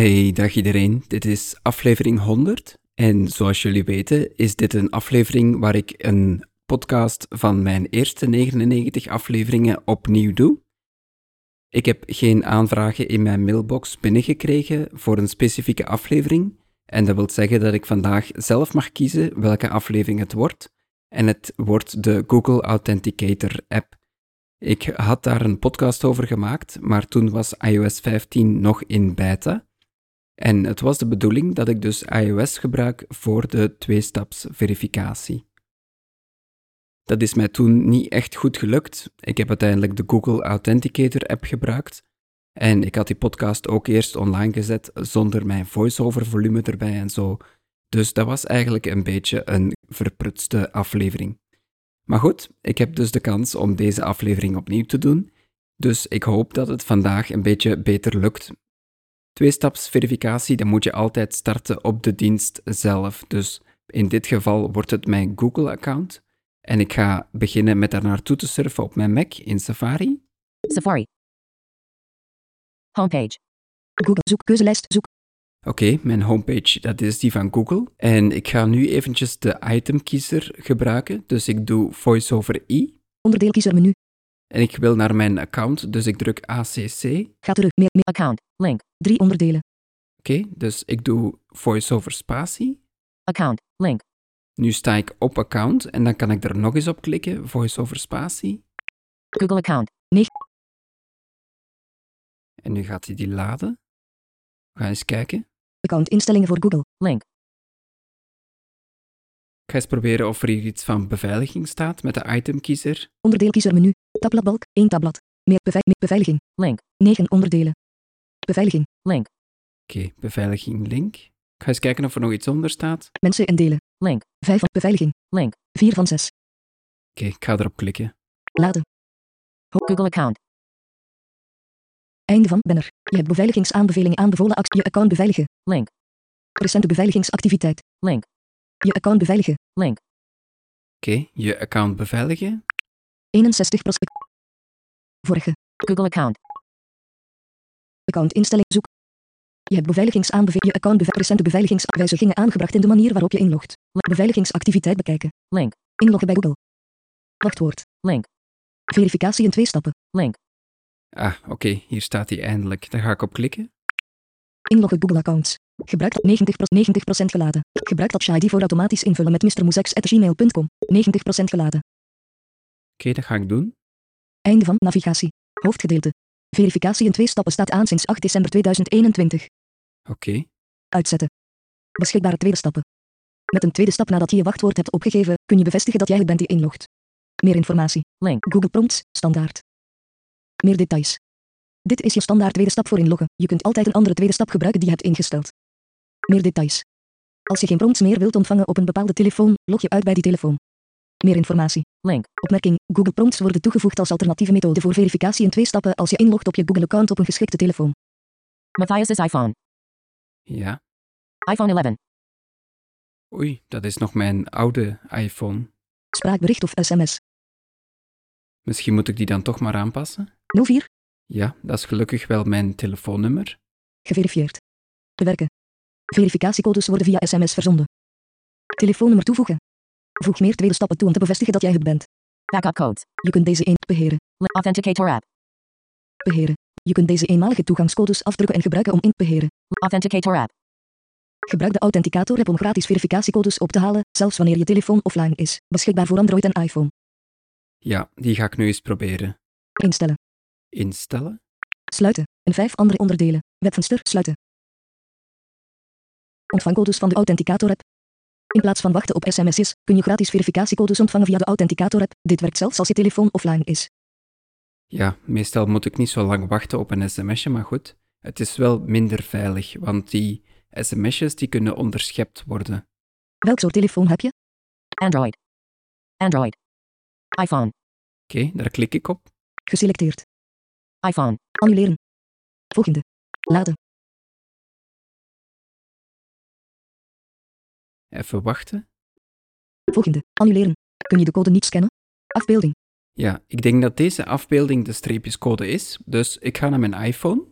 Hey, dag iedereen. Dit is aflevering 100. En zoals jullie weten, is dit een aflevering waar ik een podcast van mijn eerste 99 afleveringen opnieuw doe. Ik heb geen aanvragen in mijn mailbox binnengekregen voor een specifieke aflevering. En dat wil zeggen dat ik vandaag zelf mag kiezen welke aflevering het wordt. En het wordt de Google Authenticator app. Ik had daar een podcast over gemaakt, maar toen was iOS 15 nog in beta. En het was de bedoeling dat ik dus iOS gebruik voor de twee-staps verificatie. Dat is mij toen niet echt goed gelukt. Ik heb uiteindelijk de Google Authenticator app gebruikt. En ik had die podcast ook eerst online gezet zonder mijn voice-over volume erbij en zo. Dus dat was eigenlijk een beetje een verprutste aflevering. Maar goed, ik heb dus de kans om deze aflevering opnieuw te doen. Dus ik hoop dat het vandaag een beetje beter lukt. Tweestapsverificatie, dan moet je altijd starten op de dienst zelf. Dus in dit geval wordt het mijn Google-account. En ik ga beginnen met daar naartoe te surfen op mijn Mac in Safari. Safari. Homepage. Google zoekkeuzelijst zoek. Oké, mijn homepage, dat is die van Google. En ik ga nu eventjes de itemkiezer gebruiken. Dus ik doe VoiceOver I. Onderdeel kiezer menu. En ik wil naar mijn account, dus ik druk ACC. Ga terug. Meer, meer account. Link. Drie onderdelen. Oké, dus ik doe VoiceOver spatie. Account. Link. Nu sta ik op account en dan kan ik er nog eens op klikken, VoiceOver spatie. Google account. 9. En nu gaat hij die laden. We gaan eens kijken. Account instellingen voor Google. Link. Ik ga eens proberen of er hier iets van beveiliging staat met de itemkiezer. Onderdeel kiezer menu. Tabbladbalk. 1 tabblad. Meer, bevei meer beveiliging. Link. 9 onderdelen. Beveiliging. Link. Oké, beveiliging link. Ik ga eens kijken of er nog iets onder staat. Mensen en delen. Link. 5 van beveiliging. Link. 4 van 6. Oké, ik ga erop klikken. Laden. Google account. Einde van banner. Je hebt beveiligingsaanbevelingen aanbevolen actie. Je account beveiligen. Link. Recente beveiligingsactiviteit. Link. Je account beveiligen. Link. Oké, je account beveiligen. 61 Vorige. Google account. Account instelling zoek. Je hebt beveiligingsaanbevelingen. Je account beve recente beveiligingswijzigingen aangebracht in de manier waarop je inlogt. Link. Beveiligingsactiviteit bekijken. Link. Inloggen bij Google. Wachtwoord. Link. Verificatie in twee stappen. Link. Ah, oké, hier staat hij eindelijk. Daar ga ik op klikken. Inloggen Google accounts. Gebruik dat 90%, 90 geladen. Gebruik dat ID voor automatisch invullen met mrmoesex.gmail.com. 90% geladen. Oké, dat ga ik doen. Einde van navigatie. Hoofdgedeelte. Verificatie in twee stappen staat aan sinds 8 december 2021. Oké, Uitzetten. Beschikbare tweede stappen. Met een tweede stap nadat je je wachtwoord hebt opgegeven, kun je bevestigen dat jij het bent die inlogt. Meer informatie. Link. Google Prompts, standaard. Meer details. Dit is je standaard tweede stap voor inloggen. Je kunt altijd een andere tweede stap gebruiken die je hebt ingesteld. Meer details. Als je geen prompts meer wilt ontvangen op een bepaalde telefoon, log je uit bij die telefoon. Meer informatie. Link. Opmerking. Google Prompts worden toegevoegd als alternatieve methode voor verificatie in twee stappen als je inlogt op je Google-account op een geschikte telefoon. Matthias' iPhone. ja. iPhone 11. Oei, dat is nog mijn oude iPhone. Spraakbericht of sms. Misschien moet ik die dan toch maar aanpassen? 04. Ja, dat is gelukkig wel mijn telefoonnummer. Geverifieerd. Bewerken. Verificatiecodes worden via sms verzonden. Telefoonnummer toevoegen. Voeg meer tweede stappen toe om te bevestigen dat jij het bent. Backup codes. Je kunt deze een beheren. Authenticator app. Beheren. Je kunt deze eenmalige toegangscodes afdrukken en gebruiken om in te beheren. Authenticator app. Gebruik de Authenticator app om gratis verificatiecodes op te halen, zelfs wanneer je telefoon offline is. Beschikbaar voor Android en iPhone. Ja, die ga ik nu eens proberen. Instellen. Instellen? Sluiten. En vijf andere onderdelen. Webvenster sluiten. Ontvang codes van de Authenticator app. In plaats van wachten op sms'jes, kun je gratis verificatiecodes ontvangen via de Authenticator app. Dit werkt zelfs als je telefoon offline is. Ja, meestal moet ik niet zo lang wachten op een sms'je, maar goed. Het is wel minder veilig, want die sms'jes die kunnen onderschept worden. Welk soort telefoon heb je? Android. Android. iPhone. Oké, daar klik ik op. Geselecteerd. iPhone. Annuleren. Volgende. Laden. Even wachten. Volgende. Annuleren. Kun je de code niet scannen? Afbeelding. Ja, ik denk dat deze afbeelding de streepjescode is, dus ik ga naar mijn iPhone.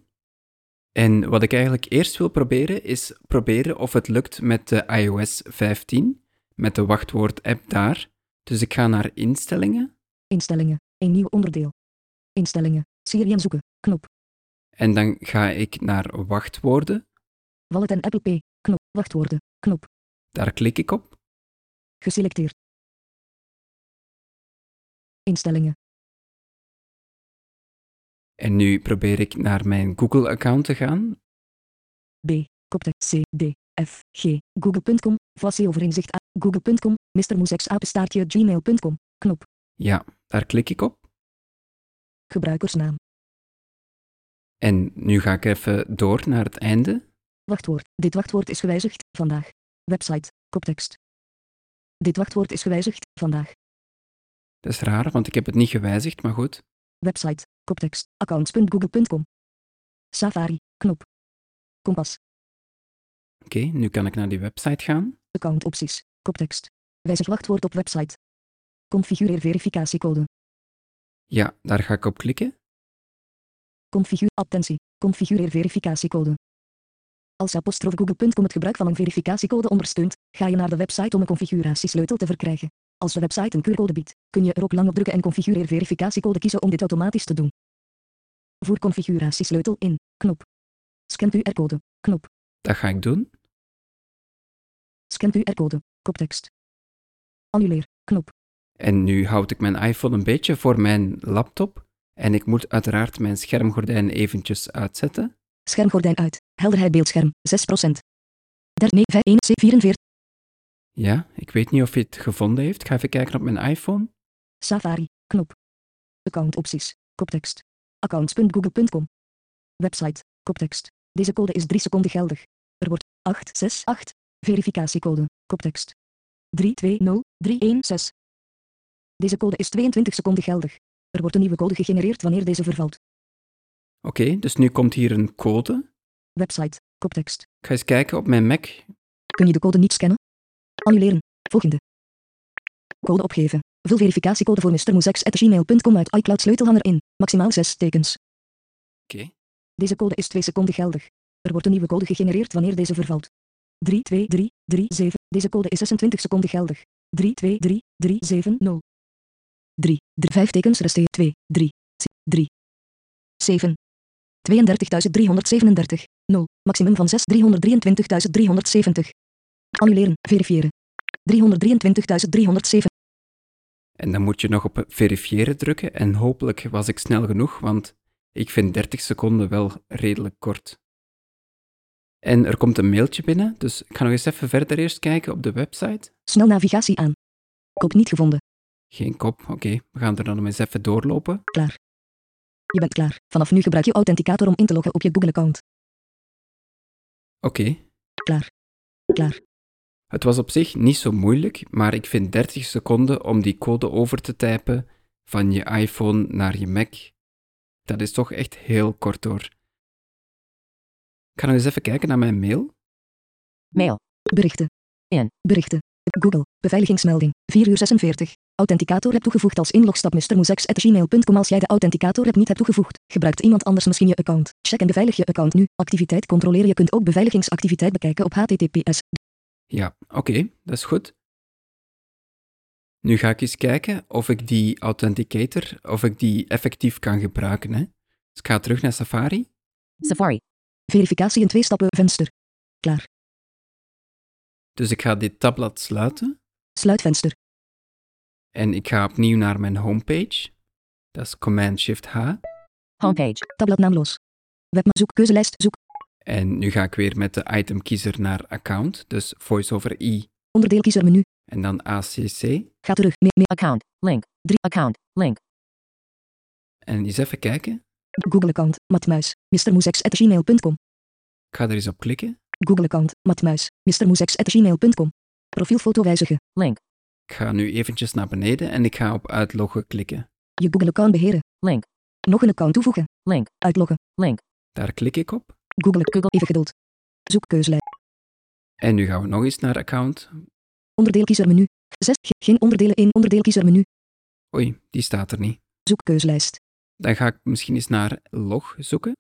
En wat ik eigenlijk eerst wil proberen, is proberen of het lukt met de iOS 15, met de wachtwoord-app daar. Dus ik ga naar instellingen Instellingen. Een nieuw onderdeel. Instellingen. Siri zoeken. Knop. en dan ga ik naar wachtwoorden. Wallet en Apple Pay. Knop. Wachtwoorden. Knop. Daar klik ik op. Geselecteerd. Instellingen. En nu probeer ik naar mijn Google-account te gaan. B. Koptekst C. D. F. G. Google.com. Voice overzicht A. Google.com. Mr. Moesex apenstaartje gmail.com. Knop. Ja, daar klik ik op. Gebruikersnaam. En nu ga ik even door naar het einde. Wachtwoord. Dit wachtwoord is gewijzigd. Vandaag. Website. Koptekst. Dit wachtwoord is gewijzigd. Vandaag. Dat is raar, want ik heb het niet gewijzigd, maar goed. Website. Koptekst. Accounts.google.com. Safari. Knop. Kompas. Oké, nu kan ik naar die website gaan. Account opties. Koptekst. Wijzig wachtwoord op website. Configureer verificatiecode. Ja, daar ga ik op klikken. Configuur. Attentie. Configureer verificatiecode. Als apostrof google.com het gebruik van een verificatiecode ondersteunt, ga je naar de website om een configuratiesleutel te verkrijgen. Als de website een QR-code biedt, kun je er ook lang op drukken en configureer verificatiecode kiezen om dit automatisch te doen. Voer configuratiesleutel in. Knop. Scan QR-code. Knop. Dat ga ik doen. Scan QR-code. Koptekst. Annuleer. Knop. En nu houd ik mijn iPhone een beetje voor mijn laptop. En ik moet uiteraard mijn schermgordijn eventjes uitzetten. Schermgordijn uit. Helderheid beeldscherm. 6%. 3, 5, 1, 44. Ja, ik weet niet of hij het gevonden heeft. Ik ga even kijken op mijn iPhone. Safari. Knop. Account opties. Koptekst. Accounts.google.com. Website. Koptekst. Deze code is 3 seconden geldig. Er wordt 868. Verificatiecode. Koptekst. 320316. Deze code is 22 seconden geldig. Er wordt een nieuwe code gegenereerd wanneer deze vervalt. Oké, dus nu komt hier een code. Website. Koptekst. Ik ga eens kijken op mijn Mac. Kun je de code niet scannen? Annuleren. Volgende. Code opgeven. Vul verificatiecode voor mrmoesex.gmail.com uit iCloud sleutelhanger in. Maximaal 6 tekens. Oké. Deze code is 2 seconden geldig. Er wordt een nieuwe code gegenereerd wanneer deze vervalt. 323337. Deze code is 26 seconden geldig. 323370. 3. 3 5 tekens resteren 2. 3. 3. 7. 32.337. 0. Maximum van 6. 323.370. Annuleren. Verifiëren. 323.307. En dan moet je nog op verifiëren drukken. En hopelijk was ik snel genoeg, want ik vind 30 seconden wel redelijk kort. En er komt een mailtje binnen, dus ik ga nog eens even verder eerst kijken op de website. Snel navigatie aan. Kop niet gevonden. Geen kop, oké. We gaan er dan nog eens even doorlopen. Klaar. Je bent klaar. Vanaf nu gebruik je Authenticator om in te loggen op je Google-account. Oké. Klaar. Klaar. Het was op zich niet zo moeilijk, maar ik vind 30 seconden om die code over te typen van je iPhone naar je Mac. Dat is toch echt heel kort door. Ik ga nog eens even kijken naar mijn mail. Mail. Berichten. In. Berichten. Google. Beveiligingsmelding. 4 uur 46. Authenticator hebt toegevoegd als inlogstap mrmoesex.gmail.com Als jij de authenticator hebt niet hebt toegevoegd, gebruikt iemand anders misschien je account. Check en beveilig je account nu. Activiteit controleren. Je kunt ook beveiligingsactiviteit bekijken op https. Ja, oké, dat is goed. Nu ga ik eens kijken of ik die authenticator, of ik die effectief kan gebruiken. Hè. Dus ik ga terug naar Safari. Safari. Verificatie in twee stappen venster. Klaar. Dus ik ga dit tabblad sluiten. Sluit venster. En ik ga opnieuw naar mijn homepage. Dat is Command-Shift-H. Homepage. Tabblad los. Webma zoek keuzelijst zoek. En nu ga ik weer met de itemkiezer naar account, dus voice-over i Onderdeel kiezer menu. en dan ACC. Ga terug. Meer, meer. Account. Link. 3. Account. Link. En eens even kijken. Google account. Matmuis. mrmoesex.gmail.com. Ik ga er eens op klikken. Google account. Matmuis. mrmoesex.gmail.com. Profielfoto wijzigen. Link. Ik ga nu eventjes naar beneden en ik ga op uitloggen klikken. Je Google account beheren. Link. Nog een account toevoegen. Link. Uitloggen. Link. Daar klik ik op. Google. Google. Even geduld. Zoek keuzelijst. En nu gaan we nog eens naar account. Onderdeel. 6. Geen onderdelen in onderdeel kiezer menu. Oei, die staat er niet. Zoek keuzelijst. Dan ga ik misschien eens naar log zoeken.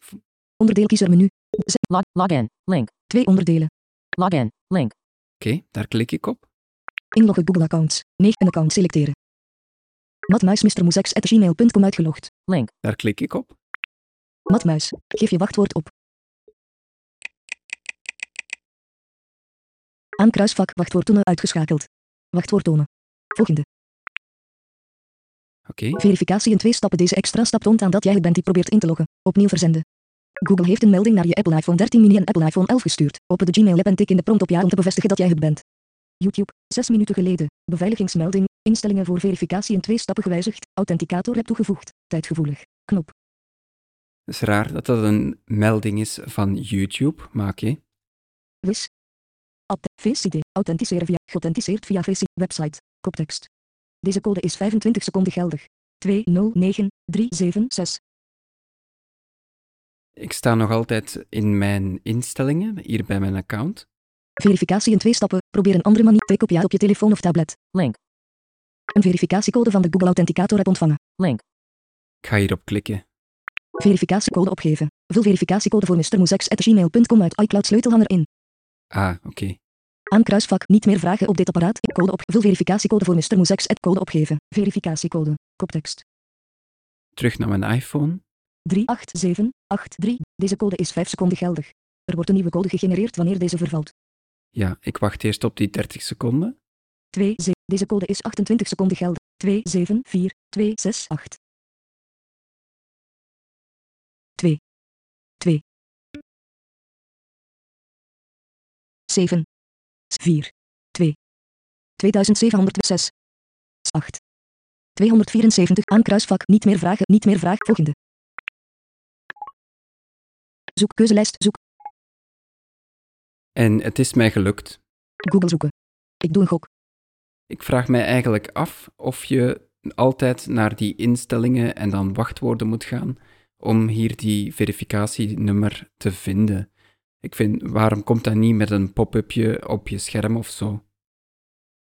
Onderdeel kiezer menu. Z- Log, login. Link. Twee onderdelen. Login. Link. Oké, daar klik ik op. Inloggen Google accounts. 9 een account selecteren. Matmuis mrmoesex@gmail.com uitgelogd. Link. Daar klik ik op. Matmuis. Geef je wachtwoord op. Aan kruisvak wachtwoord tonen uitgeschakeld. Wachtwoord tonen. Volgende. Oké, Verificatie in twee stappen. Deze extra stap toont aan dat jij het bent die probeert in te loggen. Opnieuw verzenden. Google heeft een melding naar je Apple iPhone 13 mini en Apple iPhone 11 gestuurd. Open de Gmail app en tik in de prompt op ja om te bevestigen dat jij het bent. YouTube, 6 minuten geleden. Beveiligingsmelding, instellingen voor verificatie in twee stappen gewijzigd. Authenticator heb toegevoegd. Tijdgevoelig. Knop. het is raar dat dat een melding is van YouTube, maar oké. Wis. App, Face ID. Authenticeren via, geauthenticeerd via ID, website. Koptekst. Deze code is 25 seconden geldig. 209376. Ik sta nog altijd in mijn instellingen, hier bij mijn account. Verificatie in twee stappen. Probeer een andere manier. Tik op ja op je telefoon of tablet. Link. Een verificatiecode van de Google Authenticator heb ontvangen. Link. Ik ga hierop klikken. Verificatiecode opgeven. Vul verificatiecode voor mrmoesex.gmail.com uit iCloud sleutelhanger in. Ah, oké. Aan kruisvak niet meer vragen op dit apparaat. Code op. Vul verificatiecode voor mrmoesex. Code opgeven. Verificatiecode. Koptekst. Terug naar mijn iPhone. 38783. Deze code is 5 seconden geldig. Er wordt een nieuwe code gegenereerd wanneer deze vervalt. Ja, ik wacht eerst op die 30 seconden. 2, Deze code is 28 seconden geldig. 274268. 2. 2. 7. 4. 2. 2706. 8. 274 aan kruisvak niet meer vragen, niet meer vraag volgende. Zoek keuzelijst zoek En het is mij gelukt. Google zoeken. Ik doe een gok. Ik vraag mij eigenlijk af of je altijd naar die instellingen en dan wachtwoorden moet gaan om hier die verificatienummer te vinden. Ik vind, waarom komt dat niet met een pop-upje op je scherm of zo?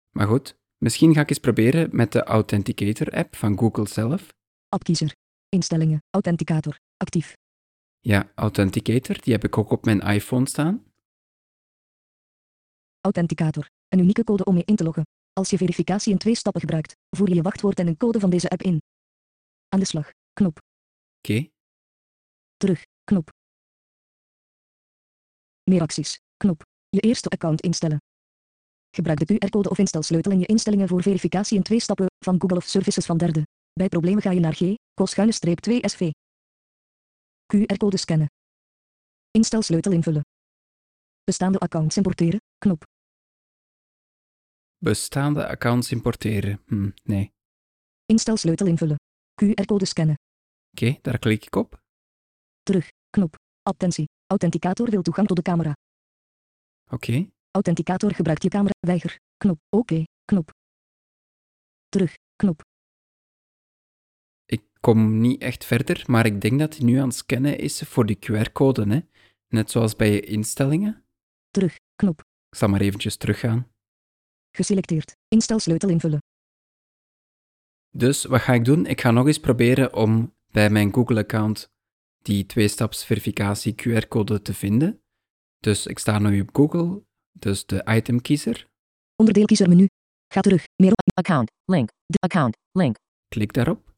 Maar goed, misschien ga ik eens proberen met de Authenticator-app van Google zelf. Appkiezer. Instellingen. Authenticator. Actief. Ja, Authenticator, die heb ik ook op mijn iPhone staan. Authenticator. Een unieke code om je in te loggen. Als je verificatie in twee stappen gebruikt, voer je je wachtwoord en een code van deze app in. Aan de slag. Knop. Oké, Terug. Knop. Meer acties. Knop. Je eerste account instellen. Gebruik de QR-code of instelsleutel in je instellingen voor verificatie in twee stappen van Google of services van derde. Bij problemen ga je naar G, streep 2 SV. QR-code scannen. Instelsleutel invullen. Bestaande accounts importeren. Knop. bestaande accounts importeren. Hm, nee. Oké, Instelsleutel invullen. QR-code scannen. daar klik ik op. Terug. Knop. Attentie. Authenticator wil toegang tot de camera. Oké, Authenticator gebruikt je camera. Weiger. Knop. Oké. Knop. Terug. Knop. ik kom niet echt verder, maar ik denk dat hij nu aan het scannen is voor die QR-code, hè? Net zoals bij je instellingen. Terug. Knop. Ik zal maar eventjes teruggaan. Geselecteerd. Instelsleutel invullen. Dus wat ga ik doen? Ik ga nog eens proberen om bij mijn Google-account die twee-staps verificatie QR-code te vinden. Dus ik sta nu op Google, dus de itemkiezer. Onderdeelkiezer menu. Ga terug. Meer op. Account. Link. D- account. Link. Klik daarop.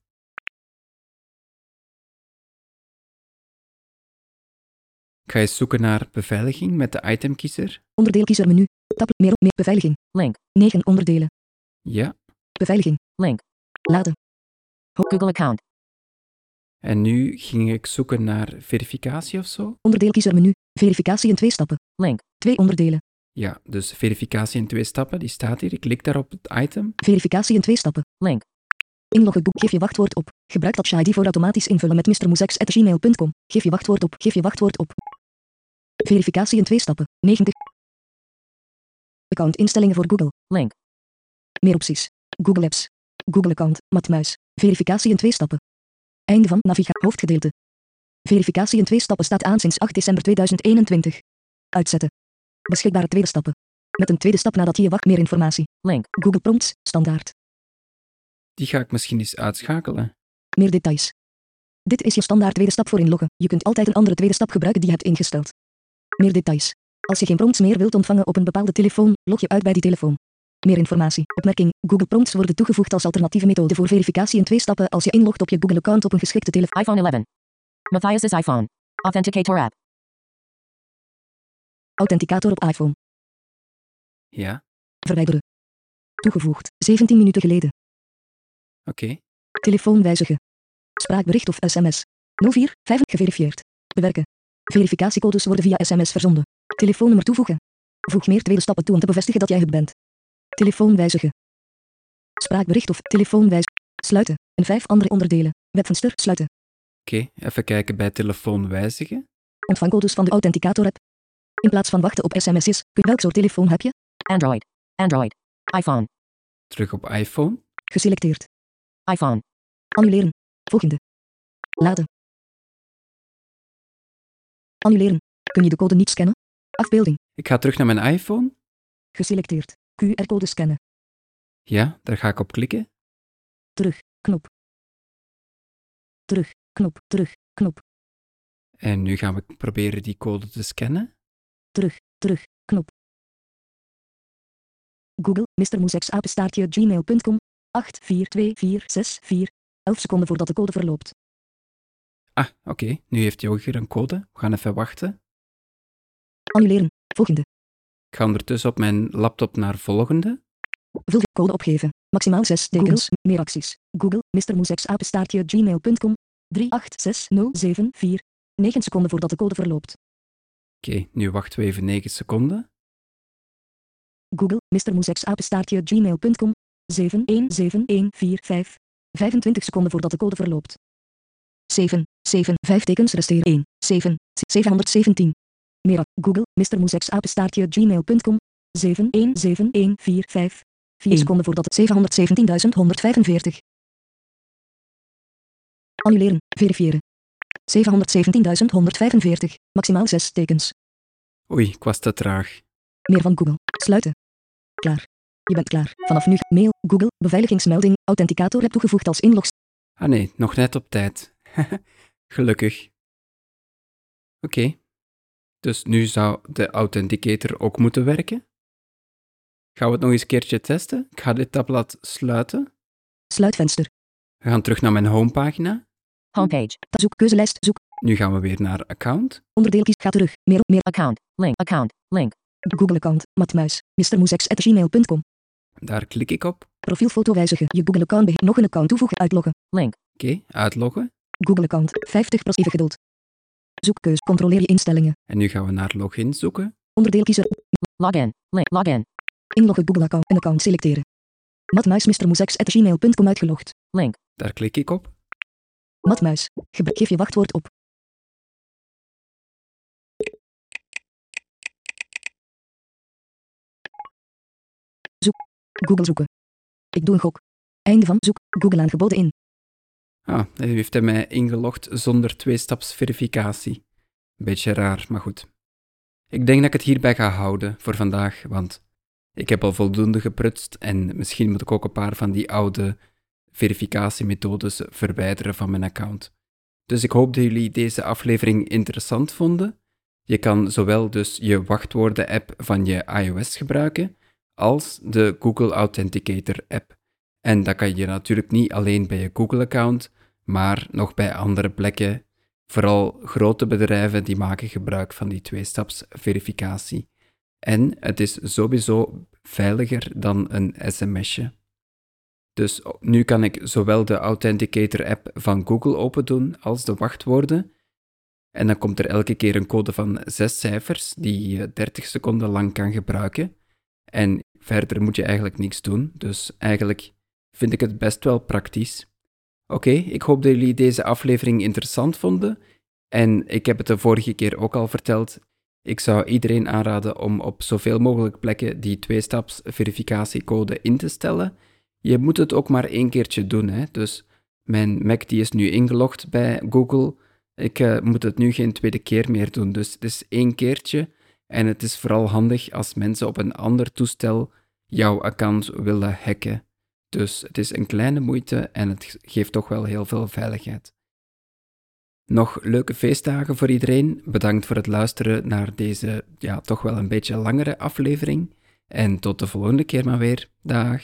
Ik ga eens zoeken naar beveiliging met de itemkiezer. Onderdeelkiezer menu. Tap. Meer op. Meer. Beveiliging. Link. 9 onderdelen. Ja, Beveiliging. Link. Laden. Google account. en nu ging ik zoeken naar verificatie of zo. Onderdeelkiezer menu. Verificatie in twee stappen. Link. Twee onderdelen. Ja, dus verificatie in twee stappen, die staat hier. Ik klik daarop het item. Verificatie in twee stappen. Link. Inloggen Google. Geef je wachtwoord op. Gebruik Touch ID voor automatisch invullen met mrmoesex.gmail.com. Geef je wachtwoord op. Geef je wachtwoord op. Verificatie in twee stappen. 90. Account instellingen voor Google. Link. Meer opties. Google Apps. Google account. Matmuis. Verificatie in twee stappen. Einde van navigatie. Hoofdgedeelte. Verificatie in twee stappen staat aan sinds 8 december 2021. Uitzetten. Beschikbare tweede stappen. Met een tweede stap nadat je je wacht meer informatie. Link. Google Prompts. Standaard. Die ga ik misschien eens uitschakelen. Meer details. Dit is je standaard tweede stap voor inloggen. Je kunt altijd een andere tweede stap gebruiken die je hebt ingesteld. Meer details. Als je geen prompts meer wilt ontvangen op een bepaalde telefoon, log je uit bij die telefoon. Meer informatie. Opmerking. Google Prompts worden toegevoegd als alternatieve methode voor verificatie in twee stappen als je inlogt op je Google-account op een geschikte telefoon. iPhone 11. Matthias's iPhone. Authenticator app. Authenticator op iPhone. Ja, Verwijderen. Toegevoegd. 17 minuten geleden. oké. Telefoon wijzigen. Spraakbericht of sms. 04 5 geverifieerd. Bewerken. Verificatiecodes worden via sms verzonden. Telefoonnummer toevoegen. Voeg meer tweede stappen toe om te bevestigen dat jij het bent. Telefoon wijzigen. Spraakbericht of telefoon wijzigen. Sluiten. En vijf andere onderdelen. Webvenster sluiten. Oké, even kijken bij telefoon wijzigen. Ontvang codes van de Authenticator app. In plaats van wachten op sms'jes, kun welk soort telefoon heb je? Android. Android. iPhone. Terug op iPhone. Geselecteerd. iPhone. Annuleren. Volgende. Laden. Annuleren. Kun je de code niet scannen? Afbeelding. Ik ga terug naar mijn iPhone. Geselecteerd. QR-code scannen. Ja, daar ga ik op klikken. Terug. Knop. Terug. Knop. Terug. Knop. En nu gaan we proberen die code te scannen. Terug. Terug. Knop. Google, Mr. Moesex apenstaartje gmail.com 842464 11 seconden voordat de code verloopt. Ah, oké. Nu heeft hier een code. We gaan even wachten. Annuleren. Volgende. Ik ga ondertussen op mijn laptop naar volgende. Vul je code opgeven. Maximaal 6 tekens. Meer acties. Google, Mr. Moesex apenstaartje gmail.com 386074 9 seconden voordat de code verloopt. Oké, nu wachten we even 9 seconden. Google, Mr. Moesex apenstaartje gmail.com 717145 25 seconden voordat de code verloopt. 7, 7, 5 tekens resteren 1, 7, 717. Meer ac- Google, Mr. Moesex apenstaartje gmail.com 717145 4 seconden voordat het 717.145. Annuleren, verifiëren. 717.145, maximaal 6 tekens. Oei, ik was te traag. Meer van Google. Sluiten. Klaar. Je bent klaar. Vanaf nu, mail, Google, beveiligingsmelding, authenticator heb toegevoegd als inlog. Ah nee, nog net op tijd. Gelukkig. Oké. Dus nu zou de authenticator ook moeten werken. Gaan we het nog eens een keertje testen? Ik ga dit tabblad sluiten. Sluitvenster. We gaan terug naar mijn homepagina. Homepage. Zoek keuzelijst, zoek. Nu gaan we weer naar account. Onderdeel kies, ga terug. Meer, meer. Account. Link. Account. Link. Google account, matmuis, mrmoesex.gmail.com. Daar klik ik op. Profielfoto wijzigen. Je Google account beheer. Nog een account toevoegen, uitloggen. Link. Oké, uitloggen. Google account, 50 even geduld. Zoekkeus, controleer je instellingen. En nu gaan we naar login zoeken. Onderdeel kiezen, Login. Link. Login. inloggen Google account, een account selecteren. Matmuis, mrmoesex.gmail.com uitgelogd. Link. Daar klik ik op. Matmuis, gebruik geef je wachtwoord op. Zoek. Google zoeken. Ik doe een gok. Einde van zoek. Google aangeboden in. Ah, nu heeft hij mij ingelogd zonder tweestapsverificatie. Beetje raar, maar goed. Ik denk dat ik het hierbij ga houden voor vandaag, want ik heb al voldoende geprutst en misschien moet ik ook een paar van die oude verificatiemethodes verwijderen van mijn account. Dus ik hoop dat jullie deze aflevering interessant vonden. Je kan zowel dus je wachtwoorden-app van je iOS gebruiken, als de Google Authenticator-app. En dat kan je natuurlijk niet alleen bij je Google-account, maar nog bij andere plekken. Vooral grote bedrijven die maken gebruik van die tweestapsverificatie. En het is sowieso veiliger dan een sms'je. Dus nu kan ik zowel de Authenticator-app van Google open doen als de wachtwoorden. En dan komt er elke keer een code van zes cijfers die je 30 seconden lang kan gebruiken. En verder moet je eigenlijk niks doen. Dus eigenlijk vind ik het best wel praktisch. Oké, ik hoop dat jullie deze aflevering interessant vonden. En ik heb het de vorige keer ook al verteld. Ik zou iedereen aanraden om op zoveel mogelijk plekken die tweestaps-verificatiecode in te stellen. Je moet het ook maar één keertje doen. Hè? Dus mijn Mac die is nu ingelogd bij Google. Ik eh, moet het nu geen tweede keer meer doen. Dus het is één keertje. En het is vooral handig als mensen op een ander toestel jouw account willen hacken. Dus het is een kleine moeite en het geeft toch wel heel veel veiligheid. Nog leuke feestdagen voor iedereen. Bedankt voor het luisteren naar deze, ja, toch wel een beetje langere aflevering. En tot de volgende keer maar weer. Dag.